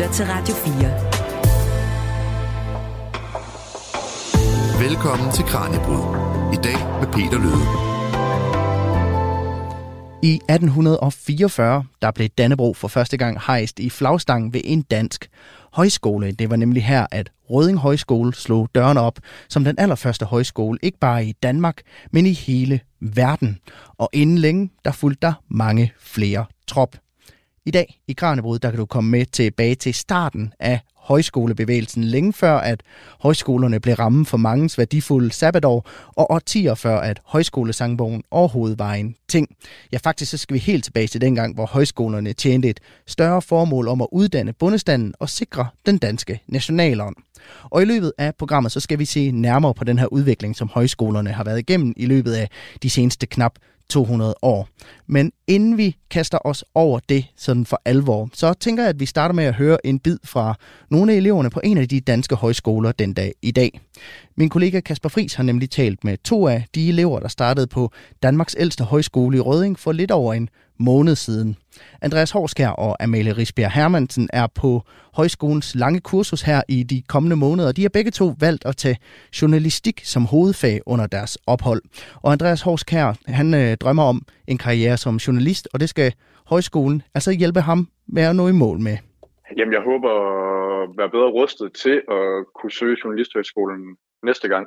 lytter til Radio 4. Velkommen til Kranjebrud. I dag med Peter Løde. I 1844 der blev Dannebro for første gang hejst i flagstangen ved en dansk højskole. Det var nemlig her, at Røding Højskole slog dørene op som den allerførste højskole, ikke bare i Danmark, men i hele verden. Og inden længe, der fulgte der mange flere trop. I dag i Kranjebrud, der kan du komme med tilbage til starten af højskolebevægelsen længe før, at højskolerne blev rammen for mangens værdifulde sabbatår, og årtier før, at højskolesangbogen overhovedet var en ting. Ja, faktisk så skal vi helt tilbage til dengang, hvor højskolerne tjente et større formål om at uddanne bundestanden og sikre den danske nationalånd. Og i løbet af programmet, så skal vi se nærmere på den her udvikling, som højskolerne har været igennem i løbet af de seneste knap 200 år. Men inden vi kaster os over det sådan for alvor, så tænker jeg, at vi starter med at høre en bid fra nogle af eleverne på en af de danske højskoler den dag i dag. Min kollega Kasper Fris har nemlig talt med to af de elever, der startede på Danmarks ældste højskole i Røding for lidt over en måned siden. Andreas Horskær og Amalie Risbjerg Hermansen er på højskolens lange kursus her i de kommende måneder. De har begge to valgt at tage journalistik som hovedfag under deres ophold. Og Andreas Horskær, han øh, drømmer om en karriere som journalist, og det skal højskolen altså hjælpe ham med at nå i mål med. Jamen, jeg håber at være bedre rustet til at kunne søge Journalisthøjskolen næste gang.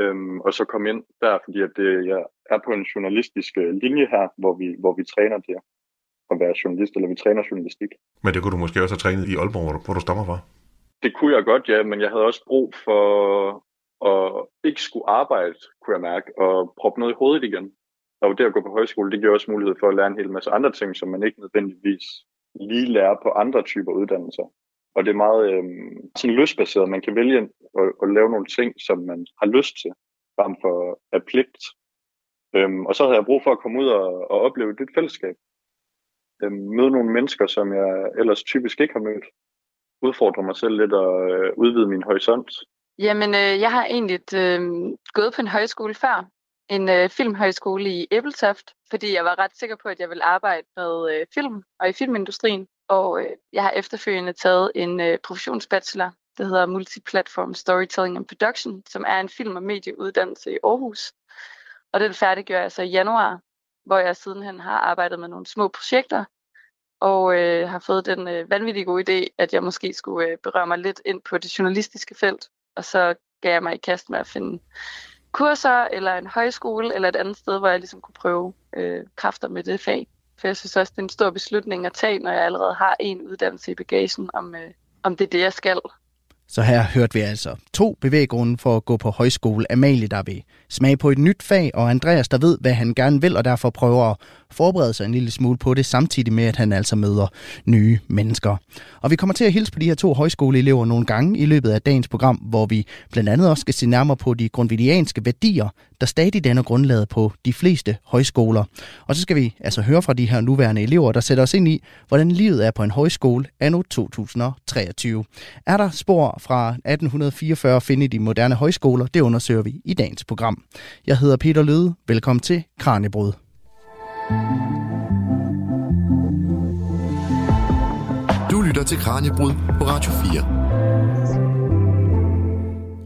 Øhm, og så komme ind der, fordi at det, jeg er på en journalistisk øh, linje her, hvor vi, hvor vi træner det at være journalist, eller vi træner journalistik. Men det kunne du måske også have trænet i Aalborg, hvor du, hvor du stammer fra? Det kunne jeg godt, ja, men jeg havde også brug for at ikke skulle arbejde, kunne jeg mærke, og proppe noget i hovedet igen. Og det at gå på højskole, det giver også mulighed for at lære en hel masse andre ting, som man ikke nødvendigvis lige lære på andre typer uddannelser. Og det er meget øh, sådan lystbaseret. Man kan vælge at, at lave nogle ting, som man har lyst til, frem for at pligt. Øhm, og så havde jeg brug for at komme ud og, og opleve det fællesskab. Øhm, møde nogle mennesker, som jeg ellers typisk ikke har mødt. Udfordre mig selv lidt og øh, udvide min horisont. Jamen, øh, jeg har egentlig øh, gået på en højskole før. En øh, filmhøjskole i Æbeltoft, fordi jeg var ret sikker på, at jeg ville arbejde med øh, film og i filmindustrien. Og øh, jeg har efterfølgende taget en øh, professionsbachelor, der hedder Multiplatform Storytelling and Production, som er en film- og medieuddannelse i Aarhus. Og den færdiggjorde jeg så i januar, hvor jeg sidenhen har arbejdet med nogle små projekter, og øh, har fået den øh, vanvittige gode idé, at jeg måske skulle øh, berøre mig lidt ind på det journalistiske felt, og så gav jeg mig i kast med at finde kurser, eller en højskole, eller et andet sted, hvor jeg ligesom kunne prøve øh, kræfter med det fag. For jeg synes også, det er en stor beslutning at tage, når jeg allerede har en uddannelse i bagagen, om, øh, om det er det, jeg skal. Så her hørte vi altså to bevæggrunde for at gå på højskole. Amalie, der vil smage på et nyt fag, og Andreas, der ved, hvad han gerne vil, og derfor prøver at forberede sig en lille smule på det, samtidig med, at han altså møder nye mennesker. Og vi kommer til at hilse på de her to højskoleelever nogle gange i løbet af dagens program, hvor vi blandt andet også skal se nærmere på de grundvidianske værdier, der stadig danner grundlaget på de fleste højskoler. Og så skal vi altså høre fra de her nuværende elever, der sætter os ind i, hvordan livet er på en højskole anno 2023. Er der spor fra 1844 at finde i de moderne højskoler? Det undersøger vi i dagens program. Jeg hedder Peter Løde. Velkommen til Kranjebrud. Du lytter til Kranjebrud på Radio 4.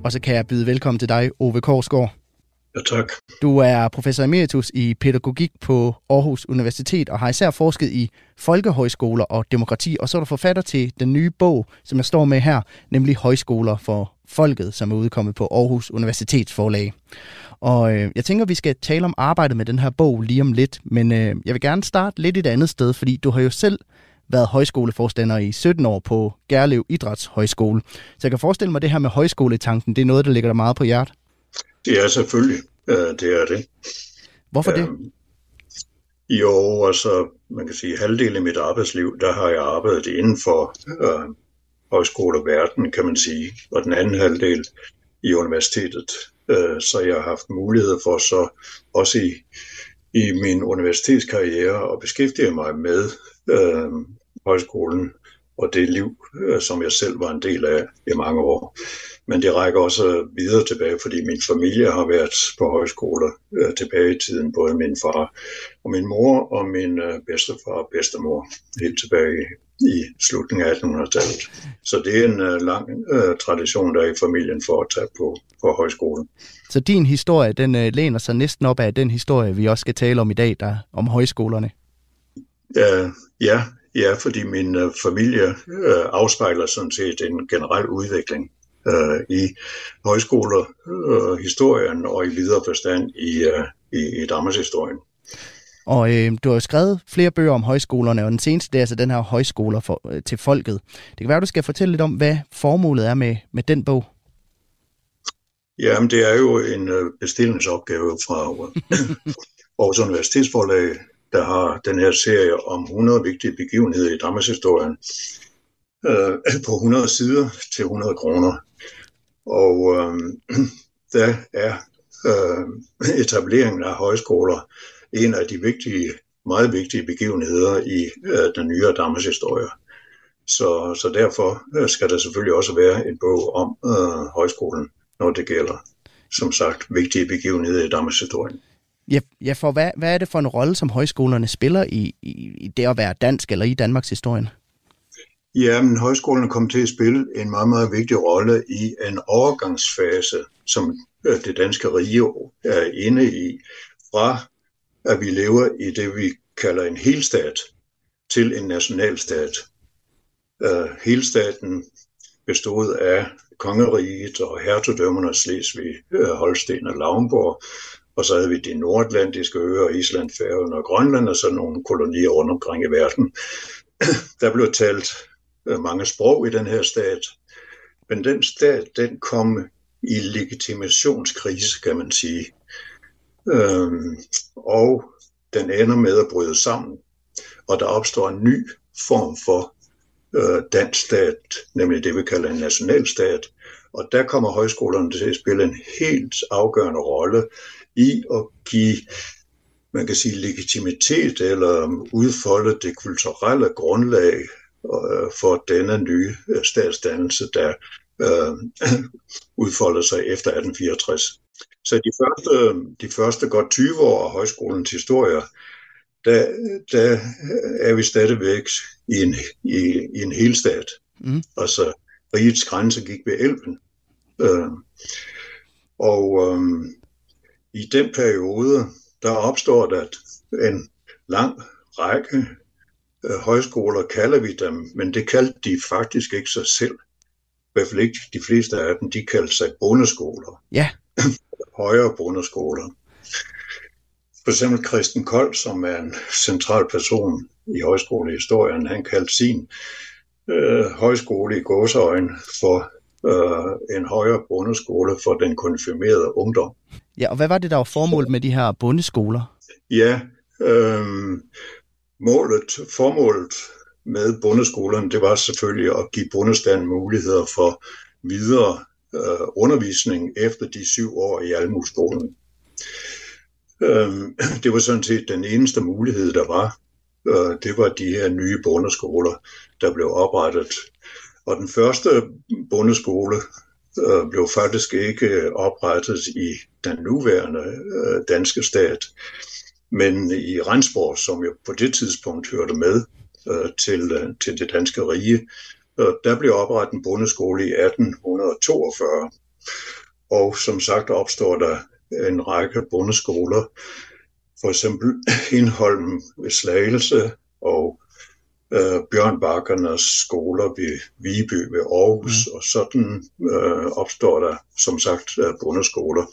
Og så kan jeg byde velkommen til dig, Ove Korsgaard. Ja, tak. Du er professor emeritus i pædagogik på Aarhus Universitet og har især forsket i folkehøjskoler og demokrati, og så er du forfatter til den nye bog, som jeg står med her, nemlig Højskoler for Folket, som er udkommet på Aarhus Universitets forlag. Og øh, jeg tænker, vi skal tale om arbejdet med den her bog lige om lidt, men øh, jeg vil gerne starte lidt et andet sted, fordi du har jo selv været højskoleforstander i 17 år på Gærlev Idrætshøjskole. Så jeg kan forestille mig, at det her med højskoletanken, det er noget, der ligger dig meget på hjertet. Det er selvfølgelig, det er det. Hvorfor det? I år, altså man kan sige halvdelen af mit arbejdsliv, der har jeg arbejdet inden for øh, højskoleverden, kan man sige, og den anden halvdel i universitetet. Øh, så jeg har haft mulighed for så også i, i min universitetskarriere at beskæftige mig med øh, højskolen og det liv, øh, som jeg selv var en del af i mange år. Men det rækker også videre tilbage, fordi min familie har været på højskole øh, tilbage i tiden, både min far og min mor og min øh, bedstefar og bedstemor, helt tilbage i slutningen af 1800-tallet. Så det er en uh, lang uh, tradition, der er i familien for at tage på, på højskolen. Så din historie, den uh, læner sig næsten op af den historie, vi også skal tale om i dag, der om højskolerne. Uh, ja, ja, fordi min uh, familie uh, afspejler sådan set en generel udvikling uh, i højskoler, uh, historien og i videre forstand i, uh, i, i Danmarks historien. Og øh, du har jo skrevet flere bøger om højskolerne, og den seneste det er altså den her højskoler for, øh, til folket. Det kan være, du skal fortælle lidt om, hvad formålet er med, med den bog. Jamen, det er jo en øh, bestillingsopgave fra Aarhus Universitetsforlag, der har den her serie om 100 vigtige begivenheder i Danmarks historien øh, på 100 sider til 100 kroner. Og øh, der er øh, etableringen af højskoler en af de vigtige, meget vigtige begivenheder i øh, den nyere Danmarks historie. Så, så derfor øh, skal der selvfølgelig også være en bog om øh, højskolen, når det gælder, som sagt, vigtige begivenheder i Danmarks historie. Ja, ja for hvad, hvad er det for en rolle, som højskolerne spiller i, i, i det at være dansk eller i Danmarks historien? Ja, men højskolerne til at spille en meget, meget vigtig rolle i en overgangsfase, som øh, det danske rige er inde i, fra at vi lever i det, vi kalder en helstat til en nationalstat. Øh, helstaten bestod af kongeriget og hertugdømmerne Slesvig, øh, Holsten og Lauenborg, og så havde vi de nordatlantiske øer, Island, Færøerne og Grønland, og så nogle kolonier rundt omkring i verden. Der blev talt Øh, mange sprog i den her stat, men den stat, den kom i legitimationskrise, kan man sige. Øhm, og den ender med at bryde sammen. Og der opstår en ny form for øh, dansk stat, nemlig det, vi kalder en nationalstat. Og der kommer højskolerne til at spille en helt afgørende rolle i at give man kan sige legitimitet eller udfolde det kulturelle grundlag øh, for denne nye øh, statsdannelse, der øh, udfolder sig efter 1864. Så de første, de første godt 20 år af højskolens historie, der, der er vi stadigvæk i en, i, i en helstat. Mm. Altså, rigets grænse gik ved Elben. Øh, og øh, i den periode, der opstår der en lang række øh, højskoler, kalder vi dem, men det kaldte de faktisk ikke sig selv. I hvert fald ikke de fleste af dem, de kaldte sig bondeskoler. Ja højere grundskoler. For eksempel Christen Kold, som er en central person i højskolehistorien, han kaldte sin øh, højskole i gåseøjen for øh, en højere bundeskole for den konfirmerede ungdom. Ja, og hvad var det, der var formålet med de her bundeskoler? Ja, øh, målet, formålet med bundeskolerne, det var selvfølgelig at give bundestanden muligheder for videre øh, undervisning efter de syv år i almueskolen. Øh, det var sådan set den eneste mulighed, der var. Øh, det var de her nye bondeskoler, der blev oprettet. Og den første bondeskole øh, blev faktisk ikke oprettet i den nuværende øh, danske stat, men i Rensborg, som jo på det tidspunkt hørte med øh, til, øh, til det danske rige, øh, der blev oprettet en bondeskole i 1842. Og som sagt opstår der en række bondeskoler, for eksempel Indholm ved Slagelse og øh, Bjørn Bakkernes skoler ved Viby ved Aarhus, mm. og sådan øh, opstår der som sagt øh, bondeskoler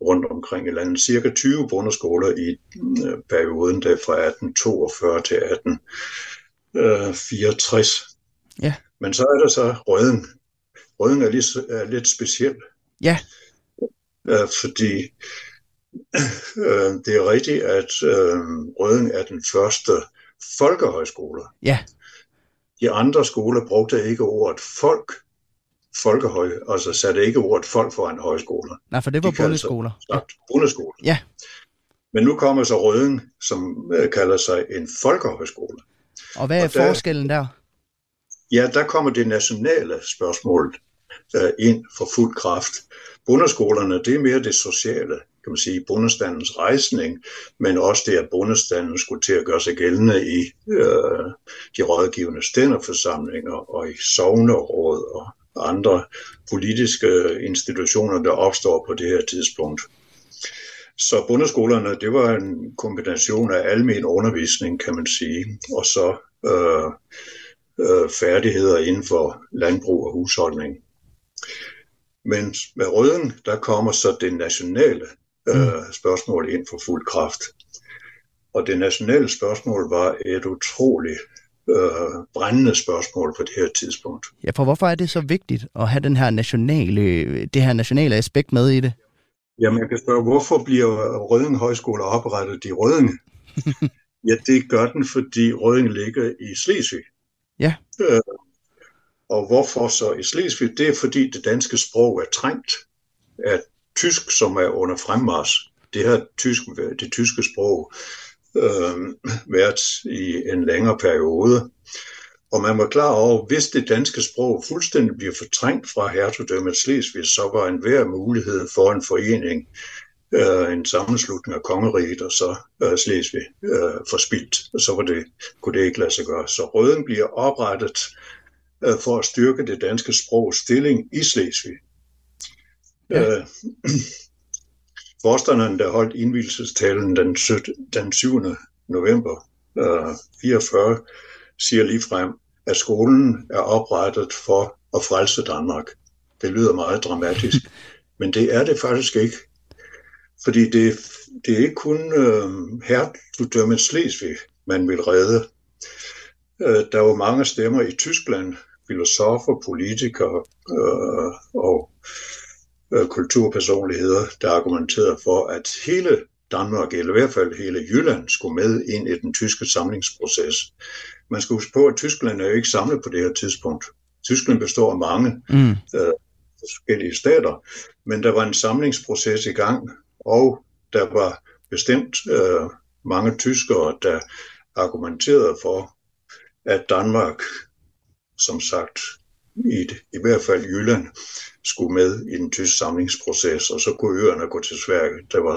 rundt omkring i landet. Cirka 20 bondeskoler i øh, perioden der fra 1842 til 1864. Ja. Men så er der så røden. Røden er lidt, er lidt speciel. Ja. Øh, fordi øh, det er rigtigt, at øh, Røden er den første folkehøjskole. Ja. De andre skoler brugte ikke ordet folk, folkehøj, altså satte ikke ordet folk foran højskoler. Nej, for det var bundeskoler. Ja. Bundeskoler. Ja. Men nu kommer så Røden, som øh, kalder sig en folkehøjskole. Og hvad er og der, forskellen der? ja, der kommer det nationale spørgsmål øh, ind for fuld kraft. Bundeskolerne, det er mere det sociale, kan man sige, bundestandens rejsning, men også det, at bundestanden skulle til at gøre sig gældende i øh, de rådgivende stænderforsamlinger og i sovneråd og andre politiske institutioner, der opstår på det her tidspunkt. Så bundeskolerne, det var en kombination af almen undervisning, kan man sige, og så øh, øh, færdigheder inden for landbrug og husholdning. Men med røden, der kommer så det nationale øh, mm. spørgsmål ind for fuld kraft. Og det nationale spørgsmål var et utroligt øh, brændende spørgsmål på det her tidspunkt. Ja, for hvorfor er det så vigtigt at have den her nationale, det her nationale aspekt med i det? Jamen, jeg kan spørge, hvorfor bliver Røding Højskole oprettet i Røding? ja, det gør den, fordi Røding ligger i Slesvig. Ja. Øh, og hvorfor så i Slesvig? Det er, fordi det danske sprog er trængt af tysk, som er under fremmars. Det her tysk, det tyske sprog øh, været i en længere periode. Og man var klar over, hvis det danske sprog fuldstændig bliver fortrængt fra hertugdømmet Slesvig, så var en hver mulighed for en forening, øh, en sammenslutning af kongeriget og så øh, Slesvig øh, forspildt. Så var det, kunne det ikke lade sig gøre. Så Røden bliver oprettet øh, for at styrke det danske sprogs stilling i Slesvig. Ja. Øh, Forstanderen, der holdt indvielsestalen den, 7, den 7. november øh, 44, siger lige frem, at skolen er oprettet for at frelse Danmark. Det lyder meget dramatisk, men det er det faktisk ikke. Fordi det, det er ikke kun øh, hertugdømmet Slesvig, man vil redde. Øh, der var mange stemmer i Tyskland, filosofer, politikere øh, og øh, kulturpersonligheder, der argumenterede for, at hele Danmark, eller i hvert fald hele Jylland, skulle med ind i den tyske samlingsproces. Man skal huske på, at Tyskland er jo ikke samlet på det her tidspunkt. Tyskland består af mange mm. øh, forskellige stater, men der var en samlingsproces i gang, og der var bestemt øh, mange tyskere, der argumenterede for, at Danmark, som sagt, i, i hvert fald Jylland, skulle med i den tyske samlingsproces, og så kunne øerne gå til Sverige. Der var,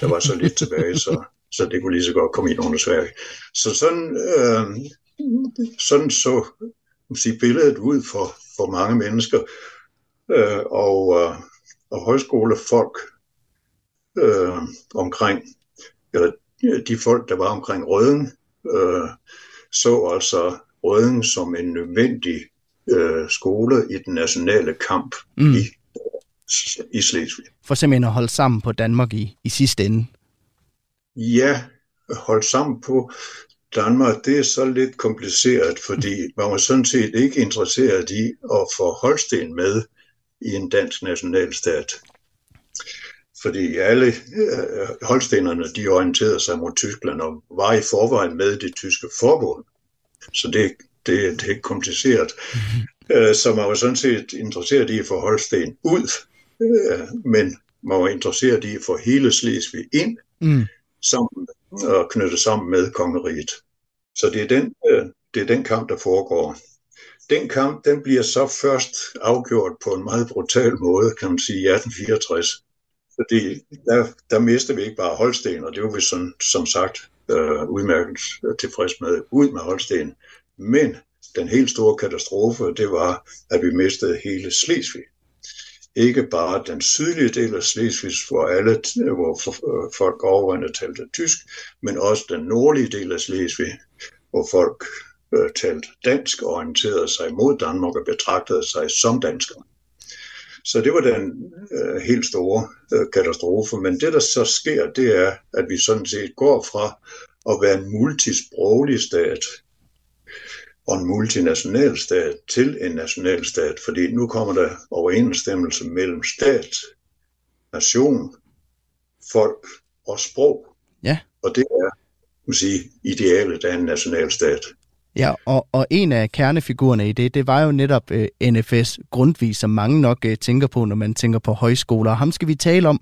der var så lidt tilbage, så, så det kunne lige så godt komme ind under Sverige. Så sådan, øh, sådan så sige, billedet ud for, for mange mennesker, øh, og, øh, og højskolefolk øh, omkring, eller øh, de folk, der var omkring Røden, øh, så altså Røden som en nødvendig øh, skole i den nationale kamp mm. i, i Slesvig. For simpelthen at holde sammen på Danmark i, i sidste ende. Ja, holde sammen på Danmark, det er så lidt kompliceret, fordi man var sådan set ikke interesseret i at få Holsten med i en dansk nationalstat. Fordi alle øh, holstenerne, de orienterede sig mod Tyskland og var i forvejen med det tyske forbund. Så det, det, det er kompliceret. Mm-hmm. Øh, så man var sådan set interesseret i at få Holsten ud, øh, men man var interesseret i at få hele Slesvig ind, mm. sammen og knytte sammen med kongeriget. Så det er, den, øh, det er den kamp, der foregår. Den kamp, den bliver så først afgjort på en meget brutal måde, kan man sige, i 1864. Fordi der, der mister vi ikke bare Holsten, og det var vi sådan, som sagt øh, udmærket tilfreds med, ud med Holsten. Men den helt store katastrofe, det var, at vi mistede hele Slesvig. Ikke bare den sydlige del af Slesvig, hvor alle hvor øh, folk overvejende talte tysk, men også den nordlige del af Slesvig, hvor folk øh, talte dansk og orienterede sig mod Danmark og betragtede sig som danskere. Så det var den øh, helt store øh, katastrofe. Men det, der så sker, det er, at vi sådan set går fra at være en multisproglig stat og en multinational stat til en nationalstat, fordi nu kommer der overensstemmelse mellem stat, nation, folk og sprog. Ja. Og det er, man sige, idealet af en nationalstat. Ja, og, og en af kernefigurerne i det, det var jo netop øh, NFS Grundtvig, som mange nok øh, tænker på, når man tænker på højskoler. Og ham skal vi tale om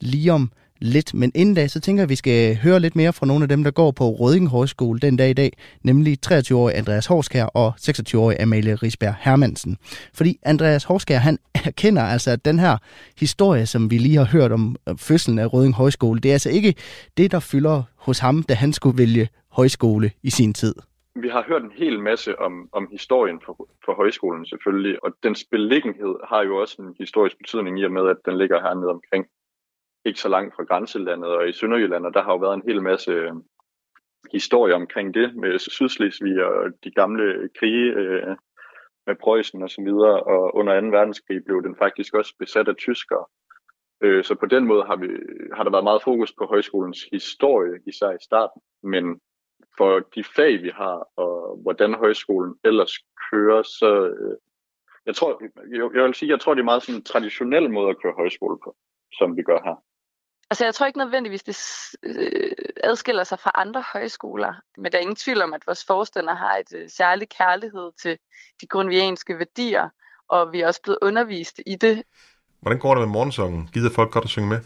lige om lidt. Men inden da, så tænker jeg, at vi skal høre lidt mere fra nogle af dem, der går på Røding Højskole den dag i dag, nemlig 23-årig Andreas Horskær og 26-årig Amalie Risberg Hermansen. Fordi Andreas Horskær, han erkender altså, at den her historie, som vi lige har hørt om øh, fødslen af Røding Højskole, det er altså ikke det, der fylder hos ham, da han skulle vælge højskole i sin tid vi har hørt en hel masse om, om historien for, for højskolen selvfølgelig, og dens beliggenhed har jo også en historisk betydning i og med, at den ligger hernede omkring, ikke så langt fra grænselandet og i Sønderjylland, og der har jo været en hel masse øh, historie omkring det med Sydslesvig og de gamle krige øh, med Preussen og så videre, og under 2. verdenskrig blev den faktisk også besat af tyskere. Øh, så på den måde har, vi, har der været meget fokus på højskolens historie, især i starten, men for de fag, vi har, og hvordan højskolen ellers kører, så øh, jeg tror, jeg, jeg vil sige, jeg tror, det er meget sådan en traditionel måde at køre højskole på, som vi gør her. Altså jeg tror ikke nødvendigvis, det øh, adskiller sig fra andre højskoler, men der er ingen tvivl om, at vores forstander har et øh, særligt kærlighed til de grundvianske værdier, og vi er også blevet undervist i det. Hvordan går det med morgensongen? Gider folk godt at synge med?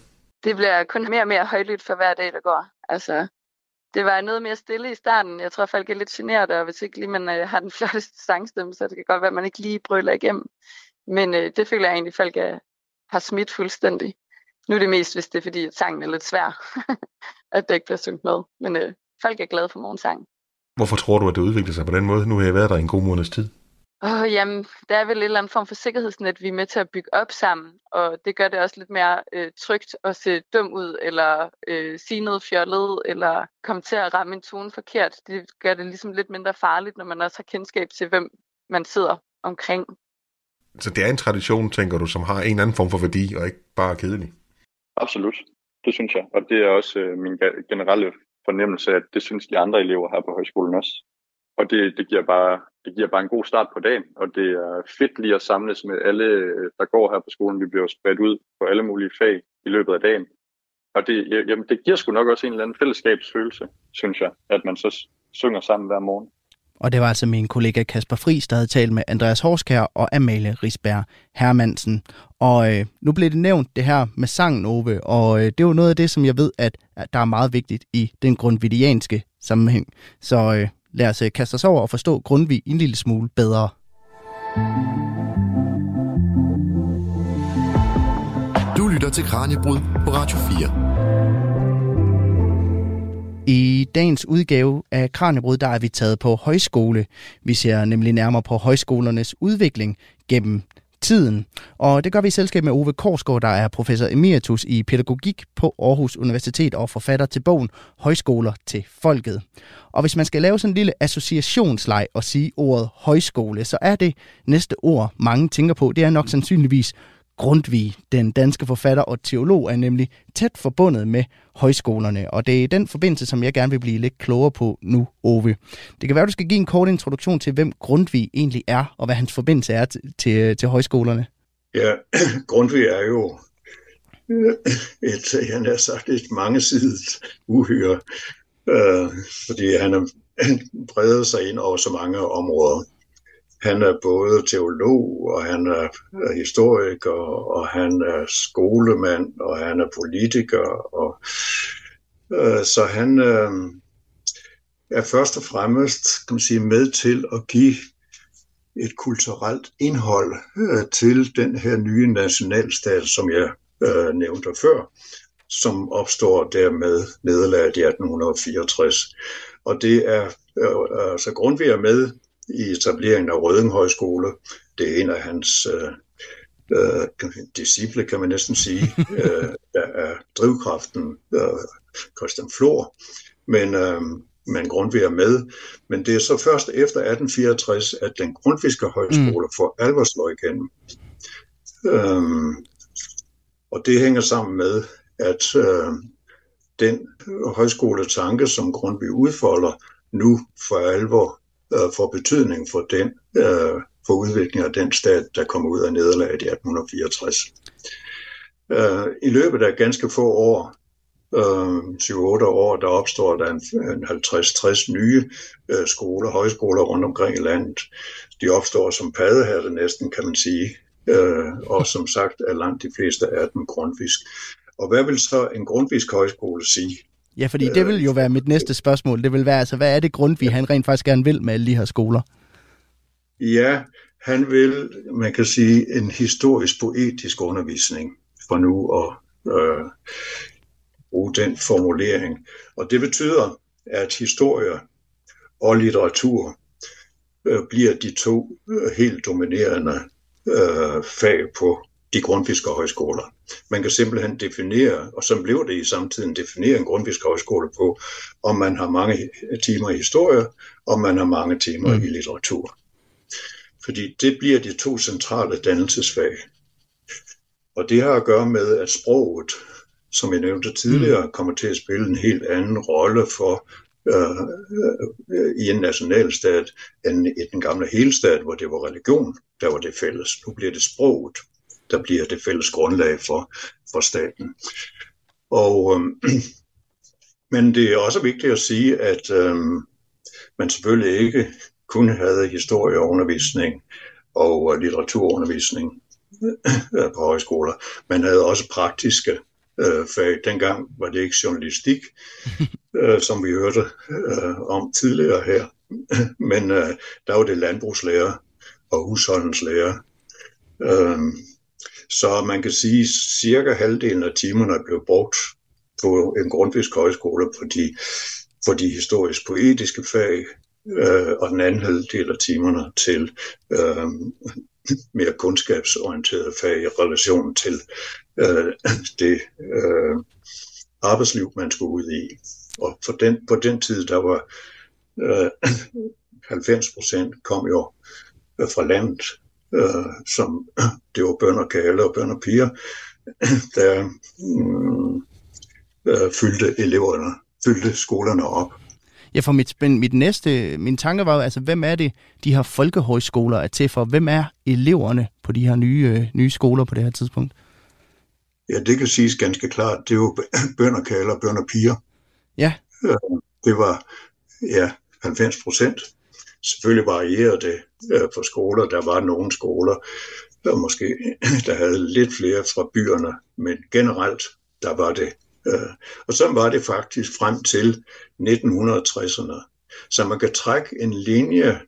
Det bliver kun mere og mere højlydt for hver dag, der går. Altså, det var noget mere stille i starten. Jeg tror, folk er lidt generet, og hvis ikke lige man øh, har den flotteste sangstemme, så det kan godt være, at man ikke lige brøler igennem. Men øh, det føler jeg egentlig, at folk er, har smidt fuldstændig. Nu er det mest, hvis det er fordi, at sangen er lidt svær, at det ikke bliver sunget med. Men øh, folk er glade for morgensang. Hvorfor tror du, at det udvikler sig på den måde? Nu har jeg været der i en god måneds tid. Oh, jamen, der er vel en eller anden form for sikkerhedsnet, vi er med til at bygge op sammen, og det gør det også lidt mere øh, trygt at se dum ud, eller øh, sige noget fjollet, eller komme til at ramme en tone forkert. Det gør det ligesom lidt mindre farligt, når man også har kendskab til, hvem man sidder omkring. Så det er en tradition, tænker du, som har en anden form for værdi, og ikke bare kedelig? Absolut, det synes jeg. Og det er også øh, min generelle fornemmelse, at det synes de andre elever her på højskolen også. Og det, det giver bare det giver bare en god start på dagen, og det er fedt lige at samles med alle, øh, der går her på skolen. Vi bliver spredt ud på alle mulige fag i løbet af dagen. Og det, jamen, det giver sgu nok også en eller anden fællesskabsfølelse, synes jeg, at man så synger sammen hver morgen. Og det var altså min kollega Kasper Friis, der havde talt med Andreas Horskær og Amalie Risberg Hermansen. Og øh, nu blev det nævnt det her med sangen, Ove, og øh, det er jo noget af det, som jeg ved, at, at der er meget vigtigt i den grundvidianske sammenhæng. Så øh, Lad os øh, kaste os over og forstå Grundtvig en lille smule bedre. Du lytter til Kranjebrud på Radio 4. I dagens udgave af Kranjebrud, der er vi taget på højskole. Vi ser nemlig nærmere på højskolernes udvikling gennem tiden. Og det gør vi i selskab med Ove Korsgaard, der er professor emeritus i pædagogik på Aarhus Universitet og forfatter til bogen Højskoler til Folket. Og hvis man skal lave sådan en lille associationsleg og sige ordet højskole, så er det næste ord, mange tænker på, det er nok sandsynligvis Grundtvig, den danske forfatter og teolog, er nemlig tæt forbundet med højskolerne, og det er den forbindelse, som jeg gerne vil blive lidt klogere på nu, Ove. Det kan være, du skal give en kort introduktion til, hvem Grundtvig egentlig er, og hvad hans forbindelse er til, til, til højskolerne. Ja, Grundtvig er jo et, han har sagt, et mangesidigt uhyre, øh, fordi han har bredet sig ind over så mange områder. Han er både teolog, og han er historiker, og han er skolemand, og han er politiker. Og, øh, så han øh, er først og fremmest kan man sige, med til at give et kulturelt indhold øh, til den her nye nationalstat, som jeg øh, nævnte før, som opstår dermed nederlaget i 1864. Og det er øh, altså Grundtvig er med i etableringen af Røding Højskole. Det er en af hans øh, øh, disciple, kan man næsten sige, øh, der er drivkraften øh, Christian Flor. Men, øh, men Grundtvig er med. Men det er så først efter 1864, at den grundviske højskole mm. får alvor slår igennem. Øhm, og det hænger sammen med, at øh, den højskoletanke, som Grundtvig udfolder, nu for alvor øh, får betydning for den øh, for udviklingen af den stat, der kommer ud af nederlaget i 1864. Øh, I løbet af ganske få år, øh, 7-8 år, der opstår der en, en 50-60 nye øh, skoler, højskoler rundt omkring i landet. De opstår som paddehatte næsten, kan man sige, øh, og som sagt er langt de fleste af dem grundfisk. Og hvad vil så en grundvisk højskole sige? Ja, fordi det vil jo være mit næste spørgsmål. Det vil være, altså, hvad er det Grundtvig, han rent faktisk gerne vil med alle de her skoler? Ja, han vil, man kan sige, en historisk poetisk undervisning for nu at øh, bruge den formulering. Og det betyder, at historie og litteratur øh, bliver de to øh, helt dominerende øh, fag på de grundfiske højskoler. Man kan simpelthen definere, og så blev det i samtiden, definere en grundfiske højskole på, om man har mange timer i historie, og man har mange timer mm. i litteratur. Fordi det bliver de to centrale dannelsesfag. Og det har at gøre med, at sproget, som jeg nævnte tidligere, mm. kommer til at spille en helt anden rolle for øh, øh, i en nationalstat end i den gamle helstat, hvor det var religion, der var det fælles. Nu bliver det sproget, der bliver det fælles grundlag for, for staten. Og, øh, men det er også vigtigt at sige, at øh, man selvfølgelig ikke kun havde historieundervisning og litteraturundervisning øh, på højskoler. Man havde også praktiske øh, fag. Dengang var det ikke journalistik, øh, som vi hørte øh, om tidligere her, men øh, der var det landbrugslærer og husholdenslærer. Øh, så man kan sige, at cirka halvdelen af timerne blev brugt på en grundvisk højskole på de, på de historisk-poetiske fag, øh, og den anden halvdel af timerne til øh, mere kundskabsorienterede fag i relation til øh, det øh, arbejdsliv, man skulle ud i. Og for den, på den tid, der var øh, 90 procent kom jo fra landet, øh, som det var bønder kale og bønder piger, der øh, øh, fyldte eleverne, fyldte skolerne op. Ja, for mit, mit næste, min tanke var jo, altså, hvem er det, de her folkehøjskoler er til for? Hvem er eleverne på de her nye, øh, nye skoler på det her tidspunkt? Ja, det kan siges ganske klart. Det er jo bønder kalder, bønder piger. Ja. Øh, det var, ja, 90 procent. Selvfølgelig varierede det øh, på skoler. Der var nogle skoler, der måske der havde lidt flere fra byerne, men generelt, der var det Øh, og så var det faktisk frem til 1960'erne. Så man kan trække en linje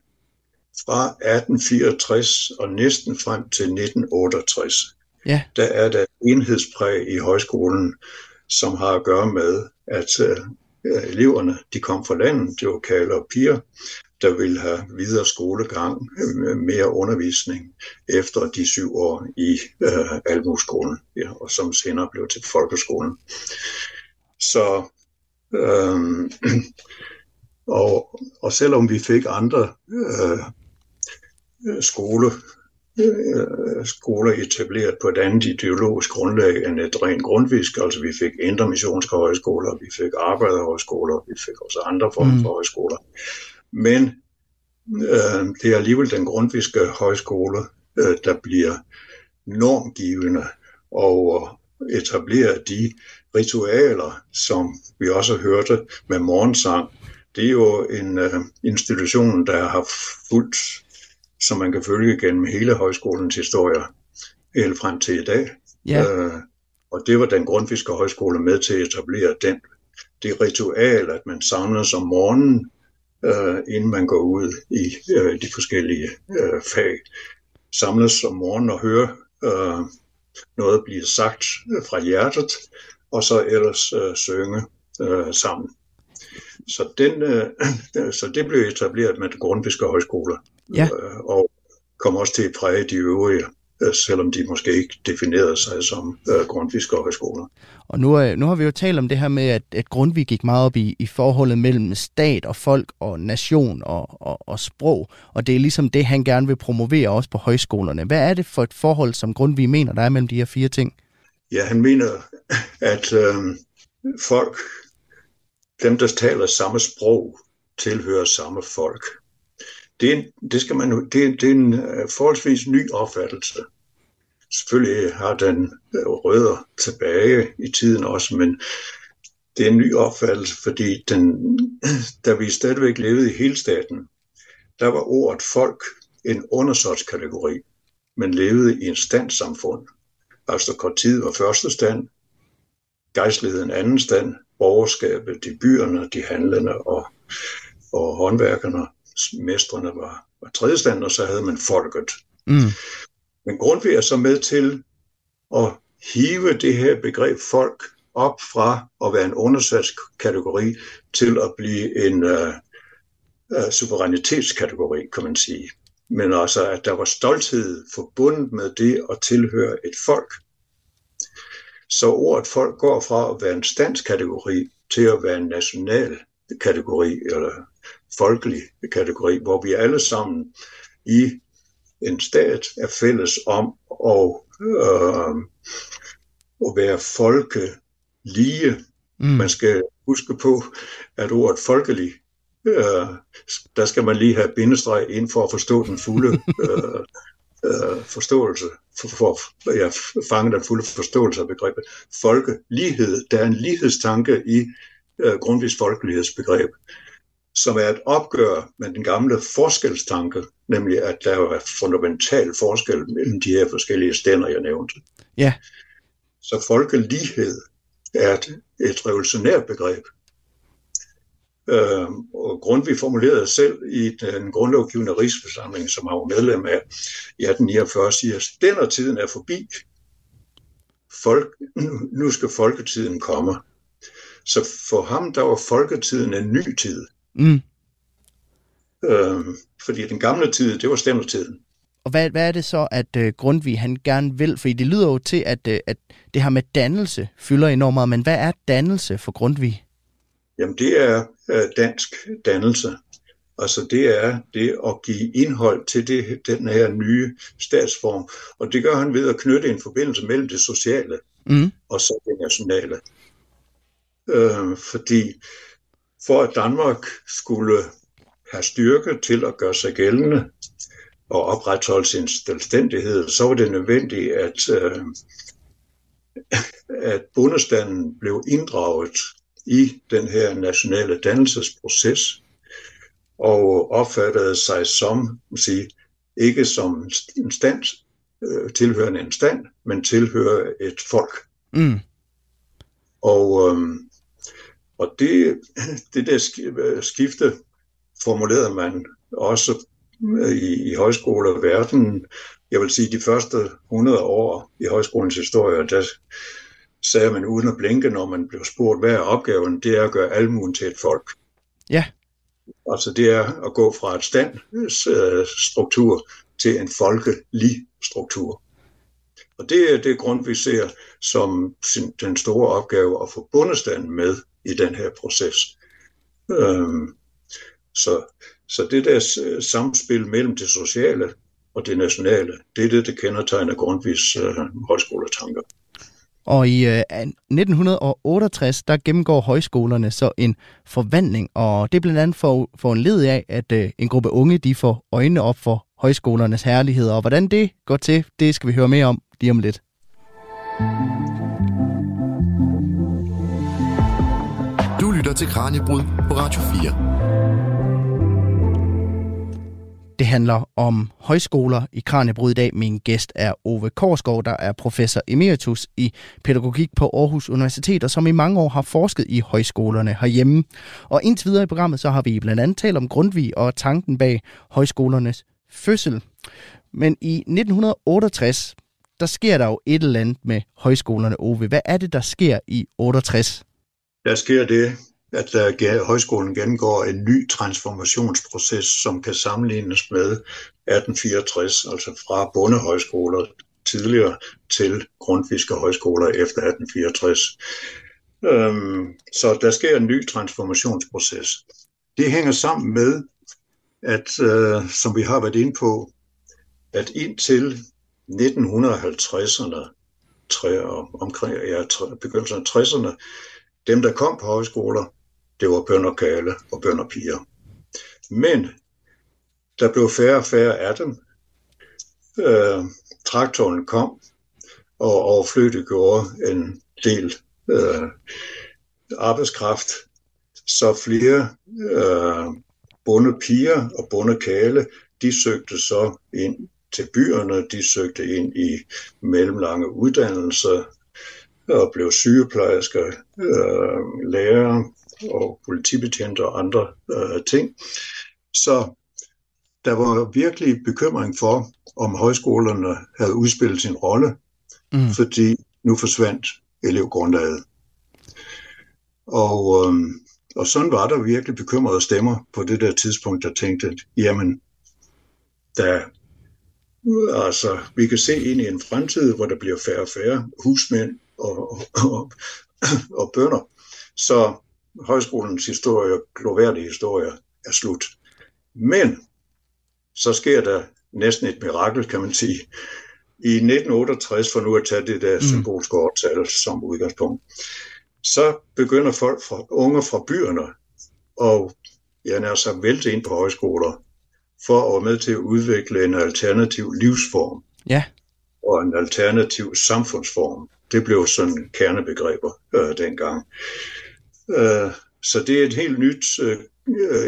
fra 1864 og næsten frem til 1968. Ja. Der er der enhedspræg i højskolen, som har at gøre med, at uh, eleverne de kom fra landet, det var kalder og piger, der ville have videre skolegang, øh, mere undervisning efter de syv år i øh, Almuskolen, ja, og som senere blev til folkeskolen. Så øh, og, og selvom vi fik andre øh, skole, øh, skoler etableret på et andet ideologisk grundlag end et rent grundvisk, altså vi fik intermissionske højskoler, vi fik arbejderhøjskoler, vi fik også andre former for mm. højskoler, men øh, det er alligevel den grundviske højskole, øh, der bliver normgivende og etablerer de ritualer, som vi også hørte med morgensang. Det er jo en øh, institution, der har fulgt, som man kan følge gennem hele højskolens historie, helt frem til i dag. Ja. Øh, og det var den grundfiske højskole med til at etablere den. Det ritual, at man samles om morgenen øh, inden man går ud i øh, de forskellige øh, fag. Samles om morgenen og høre øh, noget blive sagt fra hjertet, og så ellers øh, synge øh, sammen. Så, den, øh, så det blev etableret med grundfiske højskoler, ja. øh, og kom også til at præge de øvrige Øh, selvom de måske ikke definerede sig som øh, grundfiskerhøjskoler. Og nu, øh, nu har vi jo talt om det her med, at, at Grundtvig gik meget op i, i forholdet mellem stat og folk og nation og, og, og sprog, og det er ligesom det, han gerne vil promovere også på højskolerne. Hvad er det for et forhold, som Grundtvig mener, der er mellem de her fire ting? Ja, han mener, at øh, folk, dem der taler samme sprog, tilhører samme folk det, er det, skal man, det, er, det er en øh, forholdsvis ny opfattelse. Selvfølgelig har den øh, rødder tilbage i tiden også, men det er en ny opfattelse, fordi den, da vi stadigvæk levede i hele staten, der var ordet folk en undersortskategori, men levede i en standsamfund. Altså kort tid var første stand, gejstligheden anden stand, borgerskabet, de byerne, de handlende og, og håndværkerne, mestrene var, var tredje stand, og så havde man folket. Mm. Men Grundtvig er så med til at hive det her begreb folk op fra at være en undersat kategori til at blive en uh, uh, suverænitetskategori, kan man sige. Men altså, at der var stolthed forbundet med det at tilhøre et folk. Så ordet folk går fra at være en standskategori til at være en national kategori, eller folkelig kategori, hvor vi alle sammen i en stat er fælles om at, øh, at være folkelige. Mm. Man skal huske på, at ordet folkelig, øh, der skal man lige have bindestreg ind for at forstå den fulde øh, øh, forståelse, for, for ja, fange den fulde forståelse af begrebet. Folkelighed, der er en lighedstanke i øh, Grundtvigs folkelighedsbegreb som er et opgør med den gamle forskelstanke, nemlig at der er fundamental forskel mellem de her forskellige stænder, jeg nævnte. Ja. Så folkelighed er et, et revolutionært begreb. Øh, og Grundtvig formulerede selv i den grundlovgivende rigsforsamling, som han var medlem af i 1849, siger, stændertiden er forbi. Folk, nu skal folketiden komme. Så for ham, der var folketiden en ny tid. Mm. Øh, fordi den gamle tid, det var stemmertiden. Og hvad, hvad er det så, at uh, Grundtvig han gerne vil? Fordi det lyder jo til, at, uh, at det her med dannelse fylder enormt meget, men hvad er dannelse for Grundtvig? Jamen det er uh, dansk dannelse. Altså det er det at give indhold til det, den her nye statsform. Og det gør han ved at knytte en forbindelse mellem det sociale mm. og så det nationale. Uh, fordi for at Danmark skulle have styrke til at gøre sig gældende og opretholde sin selvstændighed, så var det nødvendigt, at, øh, at bundestanden blev inddraget i den her nationale dannelsesproces og opfattede sig som, sige, ikke som en stand, øh, tilhørende en stand, men tilhører et folk. Mm. Og øh, og det, det der skifte formulerede man også i, i højskoleverden. Jeg vil sige, de første 100 år i højskolens historie, der sagde man uden at blinke, når man blev spurgt, hvad er opgaven? Det er at gøre almuen til et folk. Ja. Altså det er at gå fra et standstruktur til en folkelig struktur. Og det er det grund, vi ser som den store opgave at få bundestanden med i den her proces. Øhm, så, så det der samspil mellem det sociale og det nationale, det er det, der kendetegner Grundtvigs øh, højskoletanker. Og i øh, 1968, der gennemgår højskolerne så en forvandling, og det er blandt andet for, for en led af, at øh, en gruppe unge de får øjnene op for højskolernes herligheder. Og hvordan det går til, det skal vi høre mere om lige om lidt. Mm. Til Kranjebrud på Radio 4. Det handler om højskoler i Kranjebrud i dag. Min gæst er Ove Korsgaard, der er professor emeritus i pædagogik på Aarhus Universitet, og som i mange år har forsket i højskolerne herhjemme. Og indtil videre i programmet, så har vi blandt andet talt om Grundtvig og tanken bag højskolernes fødsel. Men i 1968, der sker der jo et eller andet med højskolerne, Ove. Hvad er det, der sker i 68? Der sker det, at øh, der, højskolen gennemgår en ny transformationsproces, som kan sammenlignes med 1864, altså fra bondehøjskoler tidligere til grundviske højskoler efter 1864. Øhm, så der sker en ny transformationsproces. Det hænger sammen med, at øh, som vi har været inde på, at indtil 1950'erne, omkring ja, begyndelsen af 60'erne, dem, der kom på højskoler, det var bønder kale og bønder piger. Men der blev færre og færre af dem. Øh, traktoren kom og overflødiggjorde en del øh, arbejdskraft, så flere øh, bunde piger og bunde kale, de søgte så ind til byerne, de søgte ind i mellemlange uddannelser, og blev sygeplejersker, øh, lærere og politibetjente og andre øh, ting. Så der var virkelig bekymring for, om højskolerne havde udspillet sin rolle, mm. fordi nu forsvandt elevgrundlaget. Og, øhm, og sådan var der virkelig bekymrede stemmer på det der tidspunkt, der tænkte, jamen, der, altså, vi kan se ind i en fremtid, hvor der bliver færre og færre husmænd og, og, og, og bønder. Så højskolens historie, gloværdige historie, er slut. Men så sker der næsten et mirakel, kan man sige. I 1968, for nu at tage det der mm. symbolske årtal som udgangspunkt, så begynder folk fra, unge fra byerne og ja, nær så vælte ind på højskoler for at være med til at udvikle en alternativ livsform. Ja. Og en alternativ samfundsform. Det blev sådan kernebegreber øh, dengang. Øh, så det er et helt nyt øh,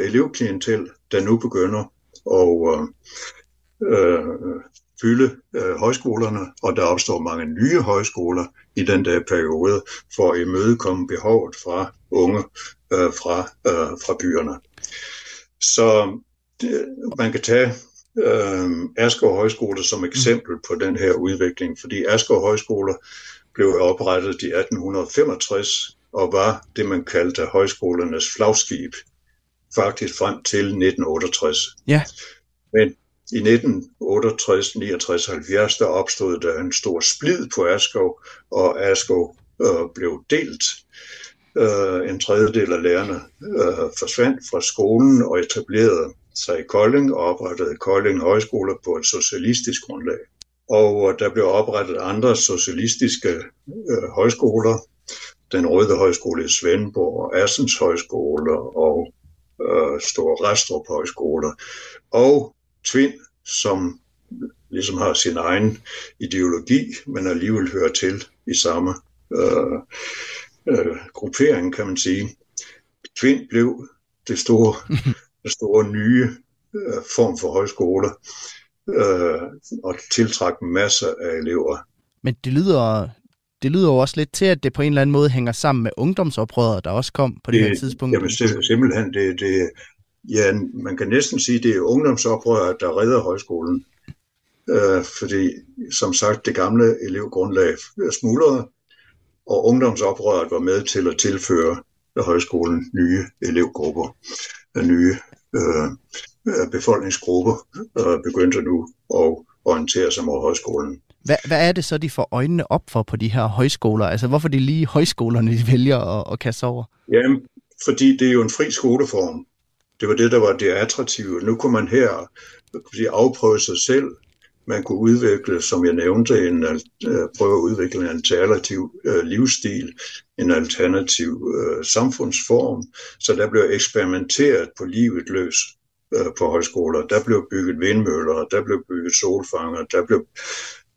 elevklientel, der nu begynder at øh, øh, fylde øh, højskolerne, og der opstår mange nye højskoler i den der periode for at imødekomme behovet fra unge øh, fra, øh, fra byerne. Så det, man kan tage øh, Asker Højskole som eksempel på den her udvikling, fordi Asker Højskole blev oprettet i 1865 og var det, man kaldte højskolernes flagskib, faktisk frem til 1968. Ja. Men i 1968, 69, 70, der opstod der en stor splid på Askov, og Askov øh, blev delt. Øh, en tredjedel af lærerne øh, forsvandt fra skolen og etablerede sig i Kolding og oprettede Kolding Højskole på et socialistisk grundlag. Og der blev oprettet andre socialistiske øh, højskoler. Den Røde Højskole i Svendborg, Assens Højskole og øh, Store Restrup Højskole. Og Tvind, som ligesom har sin egen ideologi, men alligevel hører til i samme øh, øh, gruppering, kan man sige. Tvind blev det store, det store nye øh, form for højskole, øh, og tiltræk masser af elever. Men det lyder, det lyder jo også lidt til, at det på en eller anden måde hænger sammen med ungdomsoprøret, der også kom på det, det her tidspunkt. Jamen simpelthen, det, det, Ja, man kan næsten sige, det er ungdomsoprøret, der redder højskolen. Øh, fordi, som sagt, det gamle elevgrundlag smuldrede, og ungdomsoprøret var med til at tilføre højskolen nye elevgrupper, nye øh, befolkningsgrupper, øh, begyndte nu at orientere sig mod højskolen. Hvad, hvad er det så, de får øjnene op for på de her højskoler? Altså, hvorfor de det lige højskolerne, de vælger at, at kaste over? Jamen, fordi det er jo en fri skoleform. Det var det, der var det attraktive. Nu kunne man her sige, afprøve sig selv. Man kunne udvikle, som jeg nævnte, en, øh, prøve at udvikle en alternativ øh, livsstil, en alternativ øh, samfundsform. Så der blev eksperimenteret på livet løs øh, på højskoler. Der blev bygget vindmøller, der blev bygget solfanger, der blev